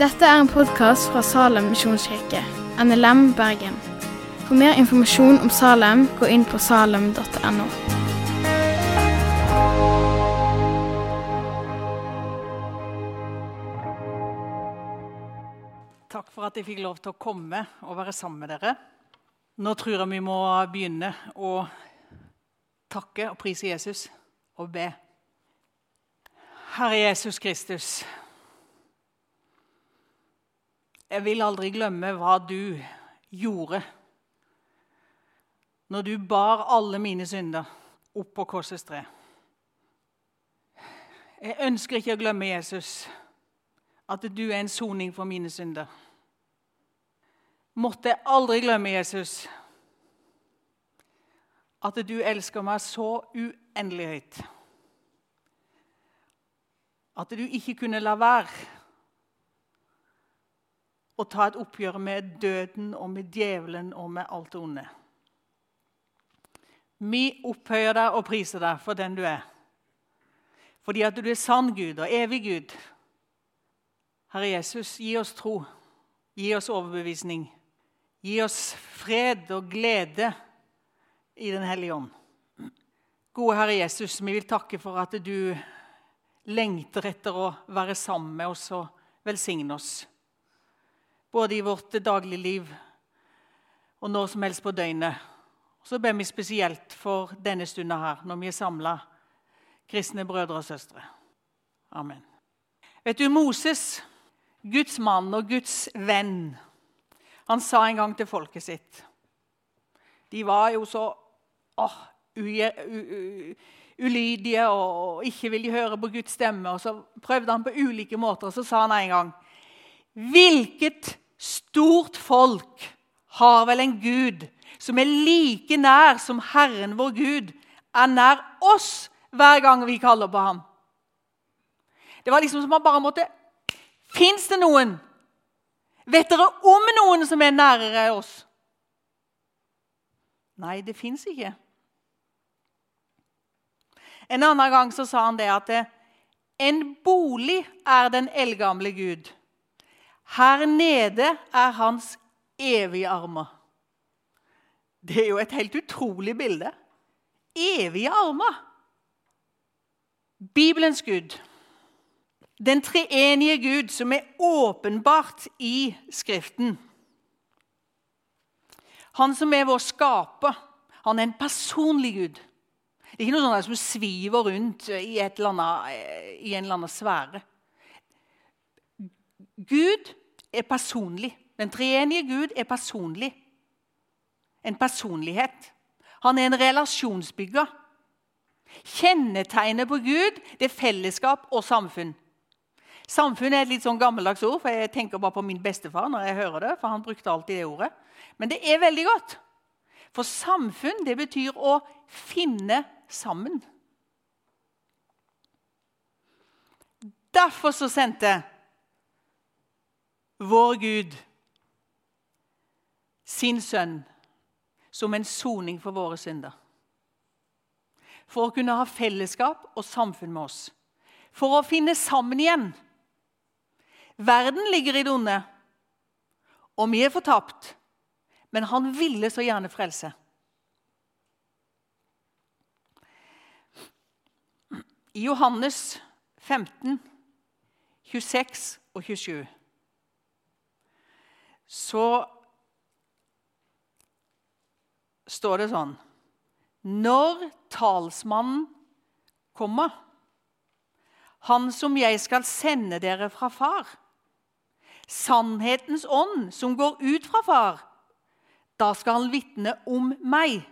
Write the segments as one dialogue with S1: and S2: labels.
S1: Dette er en podkast fra Salem misjonskirke, NLM Bergen. For mer informasjon om Salem, gå inn på salem.no.
S2: Takk for at jeg fikk lov til å komme og være sammen med dere. Nå tror jeg vi må begynne å takke og prise Jesus og be. Herre Jesus Kristus. Jeg vil aldri glemme hva du gjorde når du bar alle mine synder opp på korsets tre. Jeg ønsker ikke å glemme Jesus, at du er en soning for mine synder. Måtte jeg aldri glemme Jesus, at du elsker meg så uendelig høyt. At du ikke kunne la være å ta et oppgjør med døden og med djevelen og med alt det onde. Vi opphøyer deg og priser deg for den du er. Fordi at du er sann Gud og evig Gud. Herre Jesus, gi oss tro. Gi oss overbevisning. Gi oss fred og glede i Den hellige ånd. Gode Herre Jesus, vi vil takke for at du lengter etter å være sammen med oss og velsigne oss. Både i vårt dagligliv og når som helst på døgnet. Så ber vi spesielt for denne stunda her, når vi er samla, kristne brødre og søstre. Amen. Vet du, Moses, Guds mann og Guds venn, han sa en gang til folket sitt De var jo så åh, ulydige og ikke ville høre på Guds stemme. Og så prøvde han på ulike måter, og så sa han en gang Hvilket stort folk har vel en Gud som er like nær som Herren vår Gud er nær oss hver gang vi kaller på ham? Det var liksom som han bare måtte Fins det noen? Vet dere om noen som er nærere oss? Nei, det fins ikke. En annen gang så sa han det at en bolig er den eldgamle Gud. Her nede er hans evige armer. Det er jo et helt utrolig bilde. Evige armer. Bibelens Gud. Den treenige Gud som er åpenbart i Skriften. Han som er vår skaper. Han er en personlig Gud. Det er ikke noe sånt som sviver rundt i, annet, i en eller annen sfære. Gud er personlig. Den treenige Gud er personlig. En personlighet. Han er en relasjonsbygger. Kjennetegnet på Gud det er fellesskap og samfunn. Samfunn er et litt sånn gammeldags ord, for jeg tenker bare på min bestefar. når jeg hører det, for han brukte alltid det ordet. Men det er veldig godt. For samfunn det betyr å finne sammen. Derfor så sendte vår Gud sin sønn som en soning for våre synder. For å kunne ha fellesskap og samfunn med oss. For å finne sammen igjen. Verden ligger i det onde, og vi er fortapt. Men han ville så gjerne frelse. I Johannes 15, 26 og 27 så står det sånn Når talsmannen kommer, han som jeg skal sende dere fra far, sannhetens ånd som går ut fra far, da skal han vitne om meg.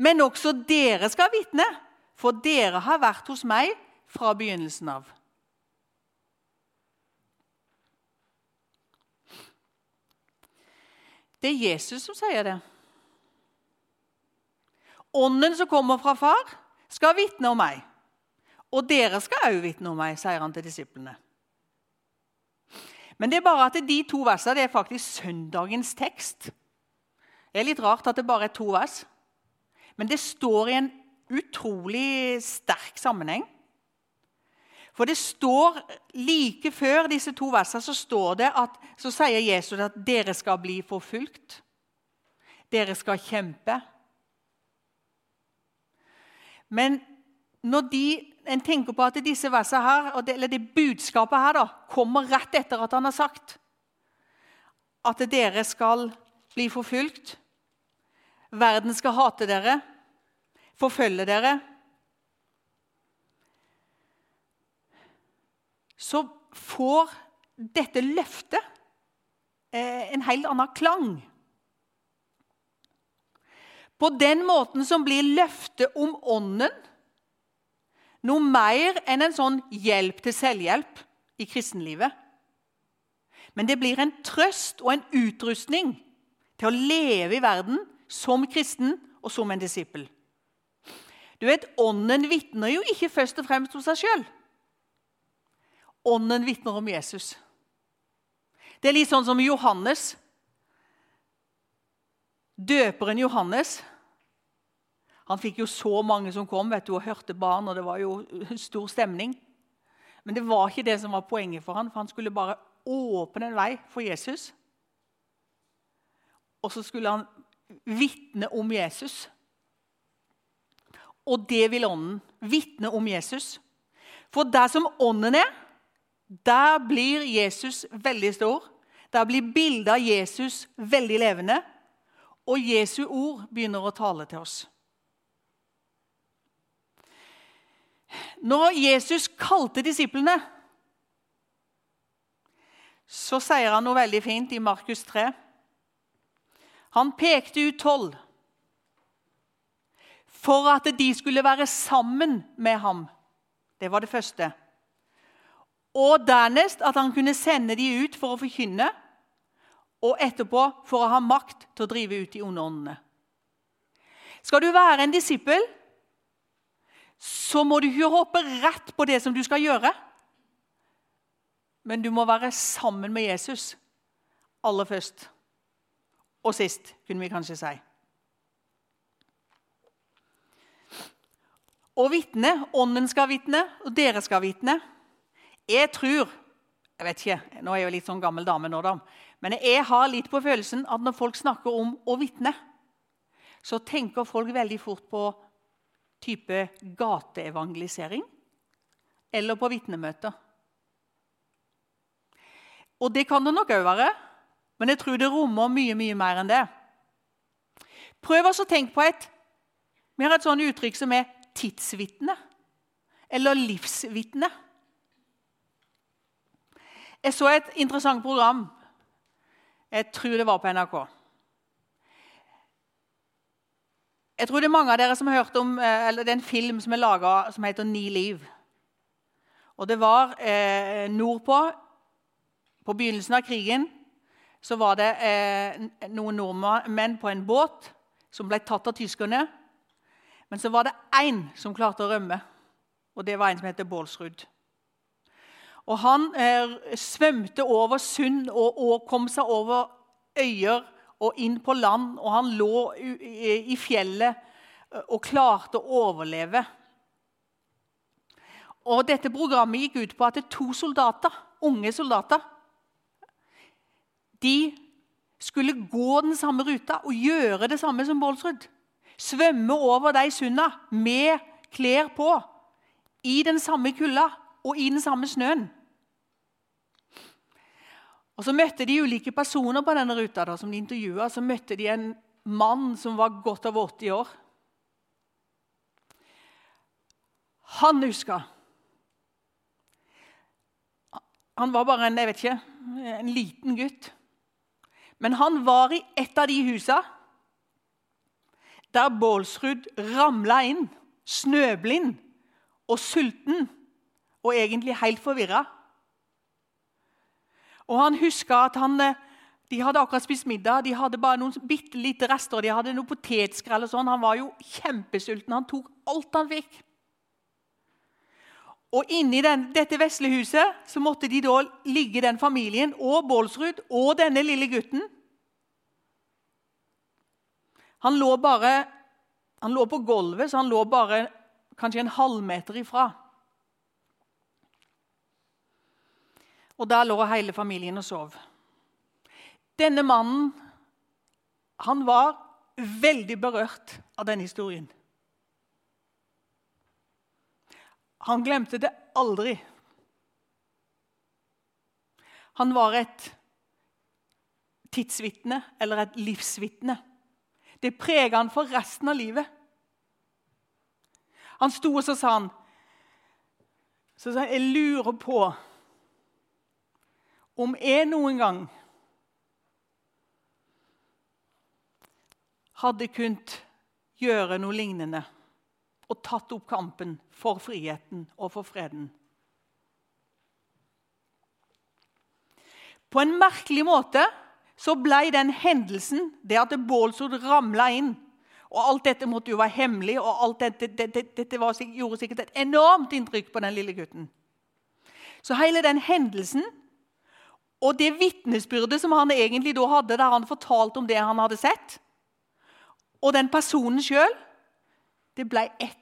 S2: Men også dere skal vitne, for dere har vært hos meg fra begynnelsen av. Det er Jesus som sier det. Ånden som kommer fra far, skal vitne om meg. Og dere skal òg vitne om meg, sier han til disiplene. Men det er bare at de to versene det er faktisk søndagens tekst. Det er litt rart at det bare er to vers. Men det står i en utrolig sterk sammenheng. For det står like før disse to versene så står det at, så sier Jesus at dere skal bli forfulgt. Dere skal kjempe. Men når de, en tenker på at disse versene her, eller det budskapet her da, kommer rett etter at han har sagt at dere skal bli forfulgt, verden skal hate dere, forfølge dere Så får dette løftet eh, en helt annen klang. På den måten som blir løftet om Ånden noe mer enn en sånn hjelp til selvhjelp i kristenlivet. Men det blir en trøst og en utrustning til å leve i verden som kristen og som en disippel. Du vet, Ånden vitner jo ikke først og fremst om seg sjøl. Ånden vitner om Jesus. Det er litt sånn som Johannes. Døperen Johannes han fikk jo så mange som kom vet du, og hørte barn, og det var jo stor stemning. Men det var ikke det som var poenget for han, for han skulle bare åpne en vei for Jesus. Og så skulle han vitne om Jesus. Og det vil Ånden. Vitne om Jesus. For der som Ånden er, der blir Jesus veldig stor. Der blir bildet av Jesus veldig levende. Og Jesu ord begynner å tale til oss. Når Jesus kalte disiplene, så sier han noe veldig fint i Markus 3. Han pekte ut tolv for at de skulle være sammen med ham. Det var det første. Og dernest at han kunne sende de ut for å forkynne, og etterpå for å ha makt til å drive ut de onde åndene. Skal du være en disippel, så må du ikke hoppe rett på det som du skal gjøre. Men du må være sammen med Jesus aller først. Og sist, kunne vi kanskje si. Og vitne. Ånden skal vitne, og dere skal vitne. Jeg tror jeg vet ikke, Nå er jeg jo litt sånn gammel dame nå, da. Men jeg har litt på følelsen at når folk snakker om å vitne, så tenker folk veldig fort på type gateevangelisering eller på vitnemøter. Og det kan det nok òg være, men jeg tror det rommer mye mye mer enn det. Prøv også å tenke på et Vi har et sånt uttrykk som er tidsvitne eller livsvitne. Jeg så et interessant program. Jeg tror det var på NRK. Jeg tror det er mange av dere som har hørt om eh, eller det er en film som er laga som heter 'Ni liv'. Og Det var eh, nordpå, på begynnelsen av krigen, så var det eh, noen nordmenn på en båt som ble tatt av tyskerne. Men så var det én som klarte å rømme, og det var en som heter Bålsrud. Og Han eh, svømte over sund og, og kom seg over øyer og inn på land, og han lå i fjellet eh, og klarte å overleve. Og Dette programmet gikk ut på at to soldater, unge soldater De skulle gå den samme ruta og gjøre det samme som Bålsrud. Svømme over de sunda med klær på, i den samme kulda og i den samme snøen. Og Så møtte de ulike personer på denne ruta da, som de intervjua. Så møtte de en mann som var godt over 80 år. Han huska. Han var bare en, jeg vet ikke, en liten gutt. Men han var i et av de husa der Bålsrud ramla inn, snøblind og sulten og egentlig helt forvirra. Og han huska at han, eh, de hadde akkurat spist middag. De hadde bare noen bitte lite rester. De hadde noe potetskrell og sånn. Han var jo kjempesulten. Han tok alt han fikk. Og inni den, dette vesle huset så måtte de da ligge den familien og Bålsrud og denne lille gutten. Han lå bare han lå på gulvet, så han lå bare kanskje en halvmeter ifra. Og der lå hele familien og sov. Denne mannen han var veldig berørt av denne historien. Han glemte det aldri. Han var et tidsvitne eller et livsvitne. Det prega han for resten av livet. Han sto og så sa han, så sa han, Jeg lurer på om jeg noen gang hadde kunnet gjøre noe lignende og tatt opp kampen for friheten og for freden. På en merkelig måte så ble den hendelsen, det at bålsod ramla inn og Alt dette måtte jo være hemmelig, og alt dette, dette, dette var, gjorde sikkert et enormt inntrykk på den lille gutten. Så hele den hendelsen og det vitnesbyrdet som han egentlig da hadde, der han fortalte om det han hadde sett, og den personen sjøl, det ble ett.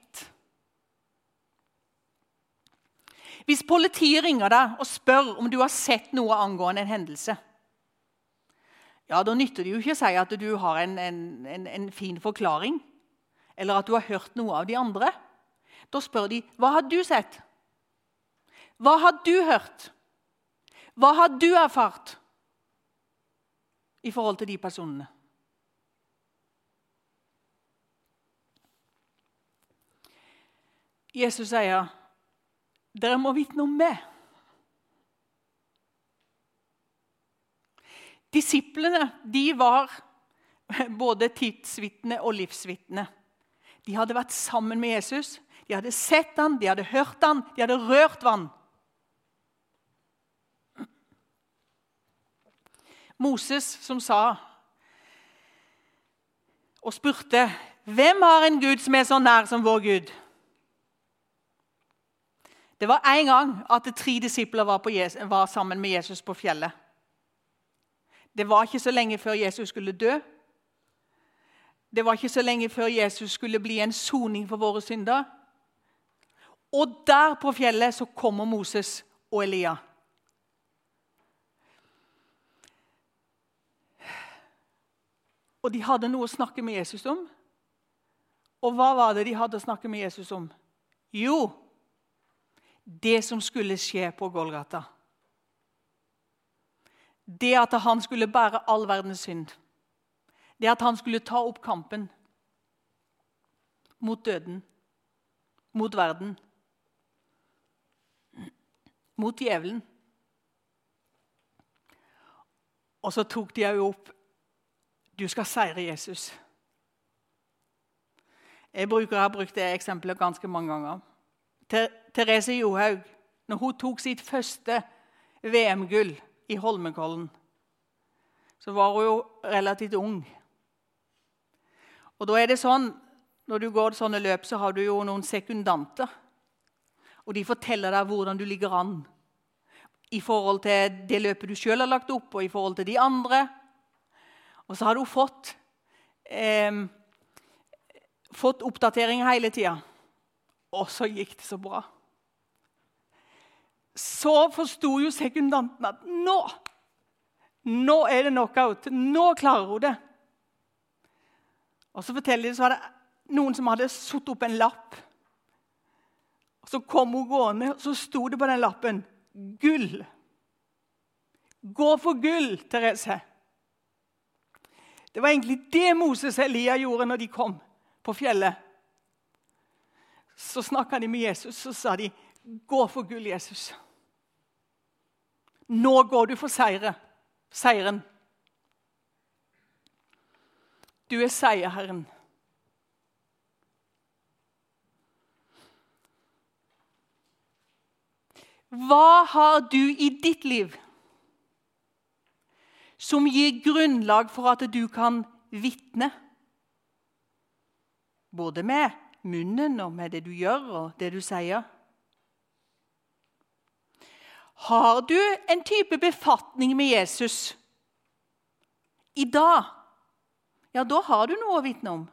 S2: Hvis politiet ringer deg og spør om du har sett noe angående en hendelse, ja, Da nytter det jo ikke å si at du har en, en, en, en fin forklaring, eller at du har hørt noe av de andre. Da spør de hva har du sett? Hva har du hørt? Hva har du erfart i forhold til de personene? Jesus sier dere må vite om meg. Disiplene de var både tidsvitne og livsvitne. De hadde vært sammen med Jesus. De hadde sett han, de hadde hørt han, de hadde rørt vann. Moses som sa og spurte hvem har en Gud som er så nær som vår Gud? Det var en gang at tre disipler var, Jesus, var sammen med Jesus på fjellet. Det var ikke så lenge før Jesus skulle dø. Det var ikke så lenge før Jesus skulle bli en soning for våre synder. Og der på fjellet så kommer Moses og Elia. Og de hadde noe å snakke med Jesus om. Og hva var det de hadde å snakke med Jesus om? Jo, det som skulle skje på Golgata det at han skulle bære all verdens synd. Det at han skulle ta opp kampen mot døden, mot verden, mot djevelen. Og så tok de òg opp Du skal seire Jesus. Jeg bruker, jeg har brukt det eksempelet ganske mange ganger. Therese Johaug, når hun tok sitt første VM-gull i Holmenkollen, så var hun jo relativt ung. Og da er det sånn, Når du går sånne løp, så har du jo noen sekundanter. Og de forteller deg hvordan du ligger an i forhold til det løpet du sjøl har lagt opp, og i forhold til de andre. Og så har du fått, eh, fått oppdatering hele tida. Og så gikk det så bra så forsto jo sekundanten at nå nå er det knockout. Nå klarer hun det. Og Så forteller de så var det noen som hadde satt opp en lapp. Og Så kom hun gående, og så sto det på den lappen 'Gull'. Gå for gull, Therese. Det var egentlig det Moses og Elia gjorde når de kom på fjellet. Så snakka de med Jesus, så sa de, 'Gå for gull, Jesus'. Nå går du for seire. seieren. Du er seierherren. Hva har du i ditt liv som gir grunnlag for at du kan vitne? Både med munnen og med det du gjør og det du sier. Har du en type befatning med Jesus i dag, ja, da har du noe å vitne om.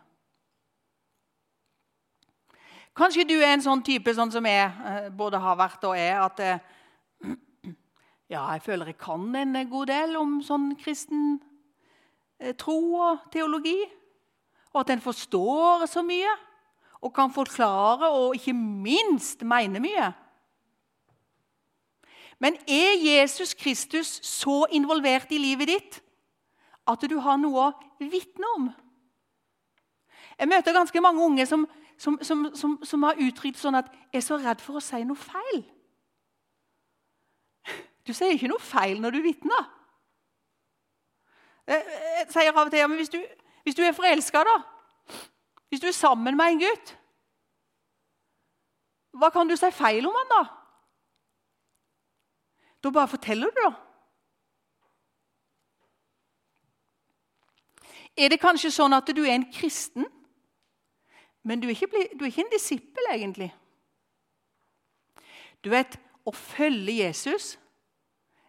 S2: Kanskje du er en sånn type sånn som jeg eh, både har vært og er, at eh, Ja, jeg føler jeg kan en god del om sånn kristen eh, tro og teologi. Og at en forstår så mye og kan forklare og ikke minst mene mye. Men er Jesus Kristus så involvert i livet ditt at du har noe å vitne om? Jeg møter ganske mange unge som, som, som, som har uttrykt sånn at 'jeg er så redd for å si noe feil'. Du sier ikke noe feil når du vitner. Jeg sier av og til ja, men hvis du, hvis du er forelska, da Hvis du er sammen med en gutt, hva kan du si feil om han da? Da bare forteller du, da. Er det kanskje sånn at du er en kristen, men du er ikke, du er ikke en disippel, egentlig? Du vet, å følge Jesus,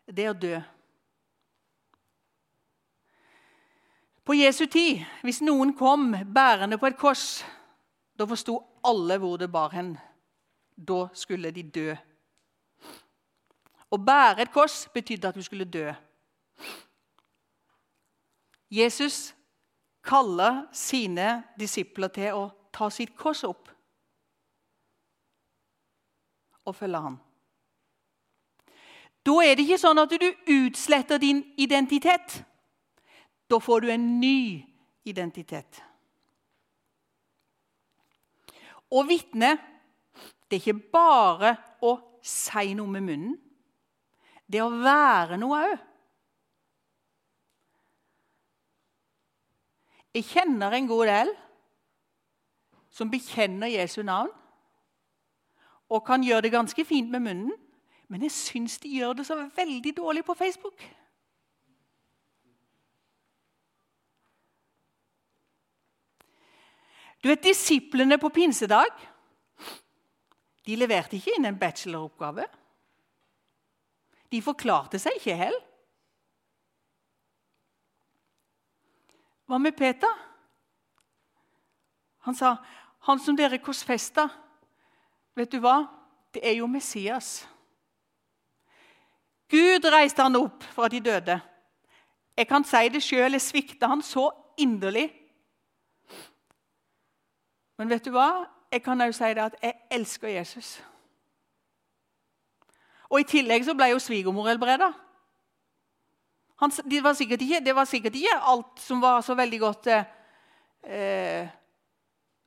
S2: det er å dø. På Jesu tid, hvis noen kom bærende på et kors, da forsto alle hvor det bar hen. Da skulle de dø. Å bære et kors betydde at du skulle dø. Jesus kaller sine disipler til å ta sitt kors opp og følge ham. Da er det ikke sånn at du utsletter din identitet. Da får du en ny identitet. Å vitne det er ikke bare å si noe med munnen. Det å være noe òg. Jeg kjenner en god del som bekjenner Jesu navn og kan gjøre det ganske fint med munnen, men jeg syns de gjør det så veldig dårlig på Facebook. Du vet, Disiplene på pinsedag de leverte ikke inn en bacheloroppgave. De forklarte seg ikke heller. Hva med Peter? Han sa, 'Han som dere korsfesta, vet du hva? Det er jo Messias.' Gud reiste han opp fra de døde. Jeg kan si det sjøl, jeg svikta han så inderlig. Men vet du hva? Jeg kan òg si det at jeg elsker Jesus. Og I tillegg så ble jo svigermor helbreda. Det, var sikkert ikke, det var sikkert ikke alt som var så veldig godt eh, eh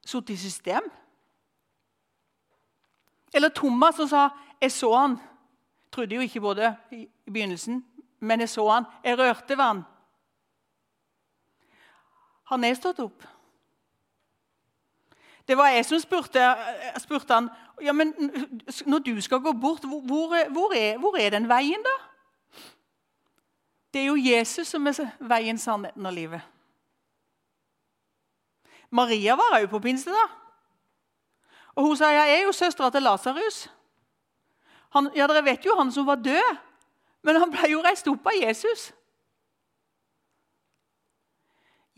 S2: satt i system. Eller Thomas som sa 'Jeg så han'. Trodde jo ikke på det i begynnelsen, men jeg så han. Jeg rørte ved han. Han er stått opp. Det var jeg som spurte, spurte han ja, men når du skal gå bort, hvor, hvor, er, hvor er den veien, da? Det er jo Jesus som er veien, sannheten og livet. Maria var òg på pinse. da. Og Hun sa jeg er jo søstera til Lasarus. Ja, Dere vet jo han som var død, men han ble jo reist opp av Jesus.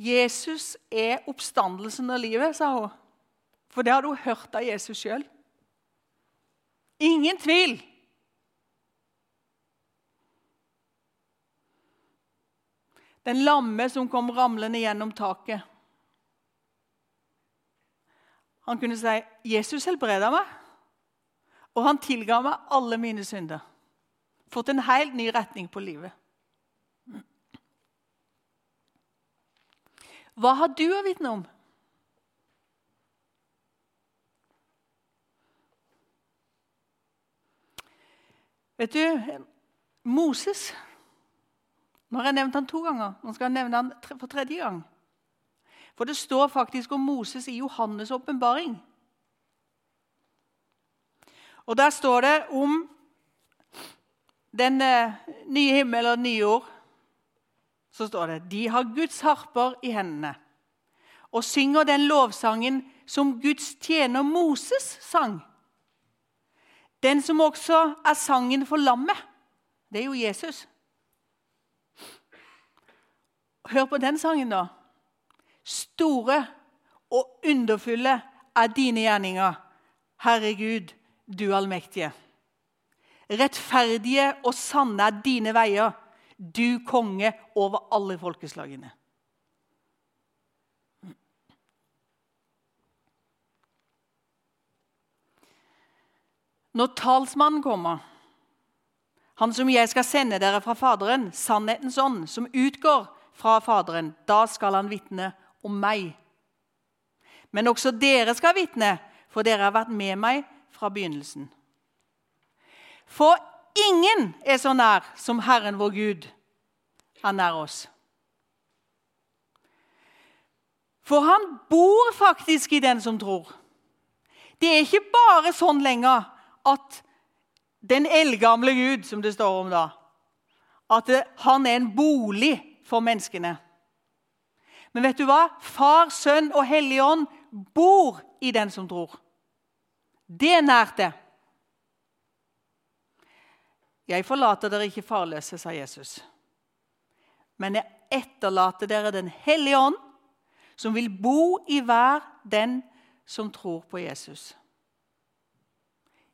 S2: Jesus er oppstandelsen og livet, sa hun. For det hadde hun hørt av Jesus sjøl. Ingen tvil. Den lamme som kom ramlende gjennom taket. Han kunne si 'Jesus helbreda meg', og han tilga meg alle mine synder. Fått en helt ny retning på livet. Hva har du å vitne om? Vet du, Moses Nå har jeg nevnt han to ganger. Nå skal jeg nevne han for tredje gang. For det står faktisk om Moses i Johannes' åpenbaring. Og der står det om den eh, nye himmel og nye jord. Så står det de har Guds harper i hendene og synger den lovsangen som Guds tjener Moses sang. Den som også er sangen for lammet. Det er jo Jesus. Hør på den sangen, da. Store og underfulle er dine gjerninger, Herre Gud, du allmektige. Rettferdige og sanne er dine veier, du konge over alle folkeslagene. Når talsmannen kommer, han som jeg skal sende dere fra Faderen, sannhetens ånd, som utgår fra Faderen, da skal han vitne om meg. Men også dere skal vitne, for dere har vært med meg fra begynnelsen. For ingen er så nær som Herren vår Gud er nær oss. For han bor faktisk i den som tror. Det er ikke bare sånn lenger at den eldgamle Gud, som det står om da, at han er en bolig for menneskene. Men vet du hva? Far, Sønn og Hellig Ånd bor i den som tror. Det er nært det. Jeg forlater dere ikke farløse, sa Jesus. Men jeg etterlater dere Den hellige ånd, som vil bo i hver den som tror på Jesus.